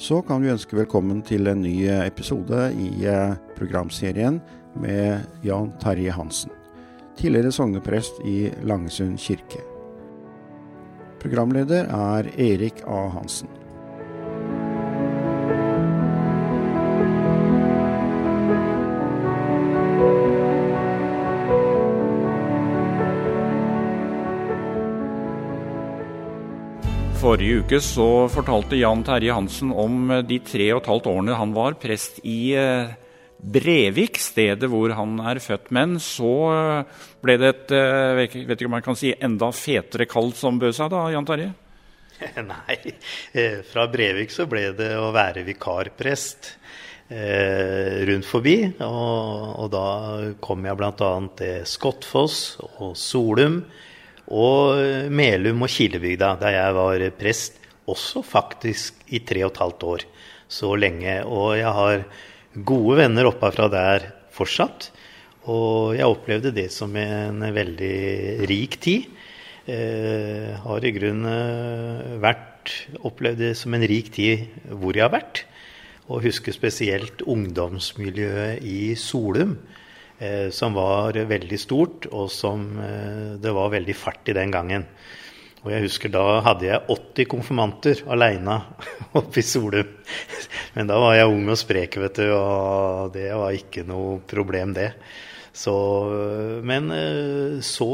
så kan vi ønske velkommen til en ny episode i eh, programserien med Jan Terje Hansen, tidligere sogneprest i Langesund kirke. Programleder er Erik A. Hansen. Forrige uke så fortalte Jan Terje Hansen om eh, de tre og et halvt årene han var prest i eh, Brevik, stedet hvor han er født. Men så eh, ble det et vet ikke om man kan si, enda fetere kall som bød seg, da, Jan Terje? Nei, fra Brevik så ble det å være vikarprest rundt forbi. Og, og, da kom jeg bl.a. til Skottfoss og Solum og Melum og Kilebygda, der jeg var prest, også faktisk i tre og et halvt år. Så lenge. Og jeg har gode venner oppe fra der fortsatt. Og jeg opplevde det som en veldig rik tid. Eh, har i grunnen eh, vært, opplevd det som en rik tid hvor jeg har vært. Og husker spesielt ungdomsmiljøet i Solum eh, som var veldig stort, og som eh, det var veldig fart i den gangen. Og jeg husker Da hadde jeg 80 konfirmanter aleine oppe i Solum. Men da var jeg ung og sprek, vet du, og det var ikke noe problem, det. Så, men eh, så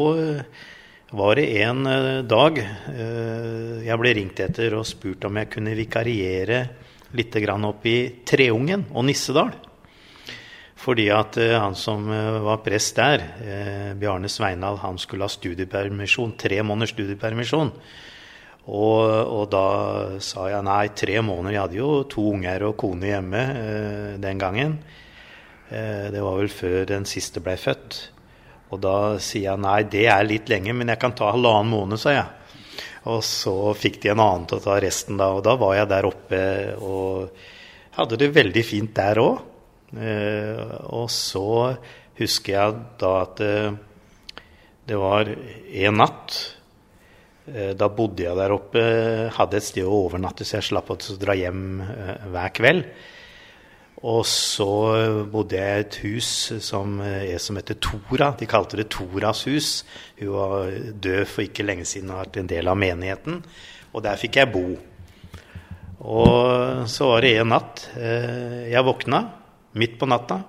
var det en eh, dag eh, jeg ble ringt etter og spurt om jeg kunne vikariere litt opp i Treungen og Nissedal. Fordi at uh, han som uh, var prest der, uh, Bjarne Sveinald, han skulle ha studiepermisjon, tre måneders studiepermisjon. Og, og, da sa jeg nei, tre måneder. Jeg hadde jo to unger og kone hjemme den gangen. det var vel før den siste ble født. Og da sier jeg nei, det er litt lenge, men jeg kan ta halvannen måned, sa jeg. Og så fikk de en annen til å ta resten da. Og da var jeg der oppe og hadde det veldig fint der òg. Eh, og så husker jeg da at det, eh, det var en natt. Eh, da bodde jeg der oppe, hadde et sted å overnatte, så jeg slapp å dra hjem hver kveld. Og så bodde jeg i et hus som, som heter Tora. De kalte det Toras hus. Hun var død for ikke lenge siden og vært en del av menigheten. Og der fikk jeg bo. Og så var det en natt jeg våkna midt på natta.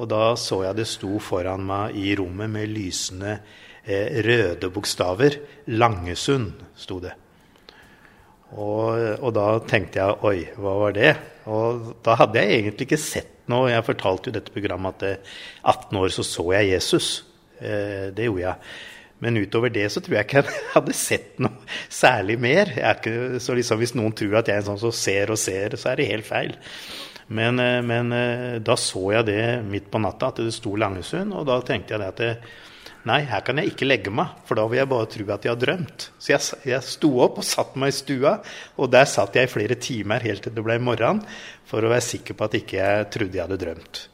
Og da så jeg det sto foran meg i rommet med lysende eh, røde bokstaver. Langesund, sto det. Og, og, da tenkte jeg oi, hva var det? Og da hadde jeg egentlig ikke sett noe. Jeg fortalte jo dette programmet at eh, 18 år så så jeg Jesus. Eh, det gjorde jeg. Men utover det så tror jeg ikke jeg hadde sett noe særlig mer. Ikke, så liksom hvis noen tror at jeg er en sånn som ser og ser, så er det helt feil. Men, eh, men, eh, da så jeg det midt på natta, at det sto Langesund. Og da tenkte jeg at det, nei, her kan jeg ikke legge meg, for da vil jeg bare tro at jeg har drømt. Så jeg, jeg sto opp og satte meg i stua, og der satt jeg i flere timer helt til det ble morgen, for å være sikker på at ikke jeg trodde jeg hadde drømt.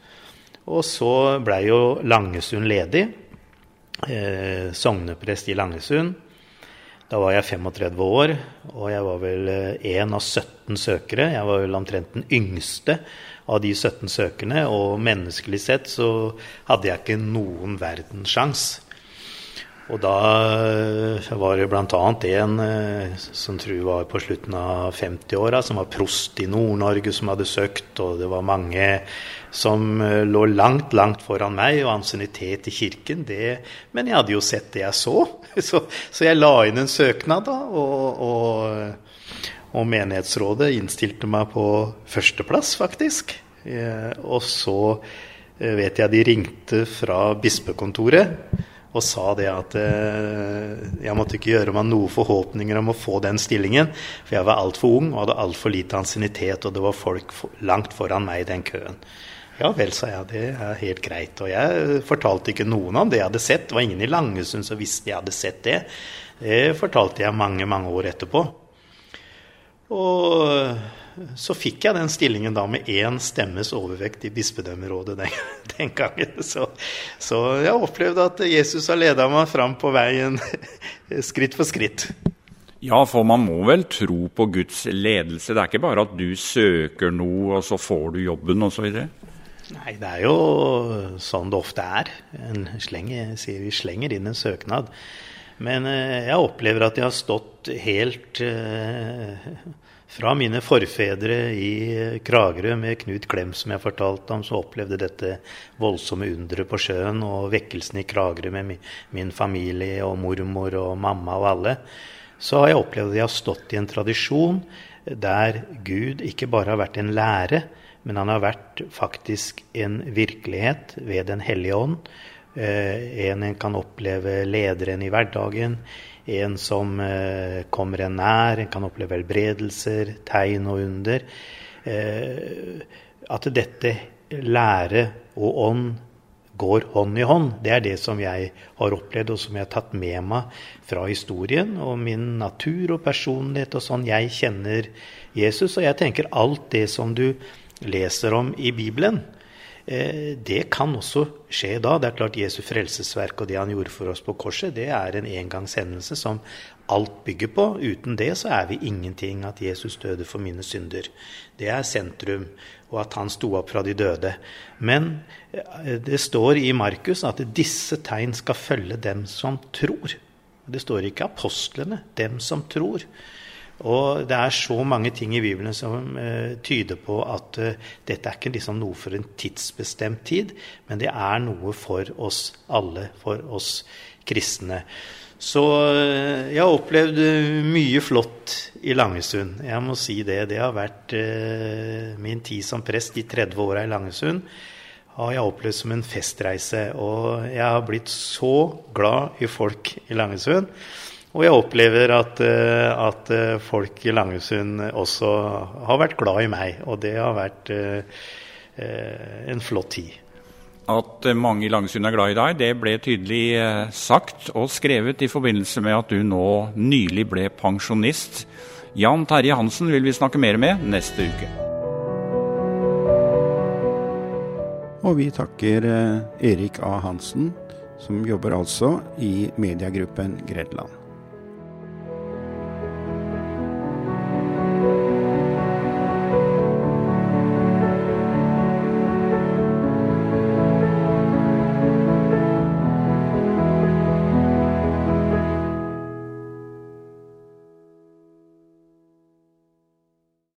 Og så blei jo Langesund ledig. Eh, sogneprest i Langesund. Da var jeg 35 år, og jeg var vel én av 17 søkere. Jeg var vel omtrent den yngste av de 17 søkerne, og menneskelig sett så hadde jeg ikke noen verdens sjanse. Og da eh, var det bl.a. en eh, som tror var på slutten av 50-åra, som var prost i Nord-Norge, som hadde søkt, og det var mange som eh, lå langt, langt foran meg, og ansiennitet i kirken, det Men jeg hadde jo sett det jeg så, så, så jeg la inn en søknad, da, og, og, og menighetsrådet innstilte meg på førsteplass, faktisk. Og så vet jeg de ringte fra bispekontoret og sa det at eh, jeg måtte ikke gjøre meg noen forhåpninger om å få den stillingen, for jeg var altfor ung og hadde altfor lite ansiennitet, og det var folk langt foran meg i den køen. Ja vel, sa jeg, det er helt greit. Og jeg fortalte ikke noen om det jeg hadde sett. Det var ingen i Langesund som visste jeg hadde sett det. Det fortalte jeg mange, mange år etterpå. Og så fikk jeg den stillingen da med én stemmes overvekt i bispedømmerådet den, den gangen. Så, så, jeg opplevde at Jesus har leda meg fram på veien skritt for skritt. Ja, for man må vel tro på Guds ledelse. Det er ikke bare at du søker noe, og så får du jobben osv.? Nei, det er jo sånn det ofte er. En slenger, sier vi slenger inn en søknad. Men eh, jeg opplever at jeg har stått helt eh, fra mine forfedre i Kragerø med Knut Klem, som jeg fortalte om, så opplevde dette voldsomme underet på sjøen og vekkelsen i Kragerø med min familie og mormor og mamma og alle så har jeg opplevd at jeg har stått i en tradisjon der Gud ikke bare har vært en lære, men han har vært faktisk en virkelighet ved Den hellige ånd. Eh, en en kan oppleve lederen i hverdagen. En som eh, kommer en nær. En kan oppleve helbredelser, tegn og under. Eh, at dette lære og ånd går hånd i hånd. Det er det som jeg har opplevd, og som jeg har tatt med meg fra historien og min natur og personlighet og sånn jeg kjenner Jesus. Og jeg tenker alt det som du leser om i Bibelen, det kan også skje da. Det er klart Jesu frelsesverk og det han gjorde for oss på korset, det er en engangshendelse som alt bygger på. Uten det så er vi ingenting. At Jesus døde for mine synder. Det er sentrum og at han sto opp fra de døde. Men eh, det står i Markus at disse tegn skal følge dem som tror. Det står ikke apostlene, dem som tror. Og det er så mange ting i Bibelen som uh, tyder på at uh, dette er ikke liksom noe for en tidsbestemt tid, men det er noe for oss alle, for oss kristne. Så eh, jeg har opplevd eh, mye flott i Langesund. Jeg må si det. Det har vært eh, min tid som prest, de 30 åra i Langesund, har jeg opplevd som en festreise. Og jeg har blitt så glad i folk i Langesund. Og jeg opplever at, at folk i Langesund også har vært glad i meg. Og det har vært en flott tid. At mange i Langesund er glad i deg, det ble tydelig eh, sagt og skrevet i forbindelse med at du nå nylig ble pensjonist. Jan Terje Hansen vil vi snakke mer med neste uke. Og vi takker eh, Erik A. Hansen, som jobber altså i mediegruppen Gredland.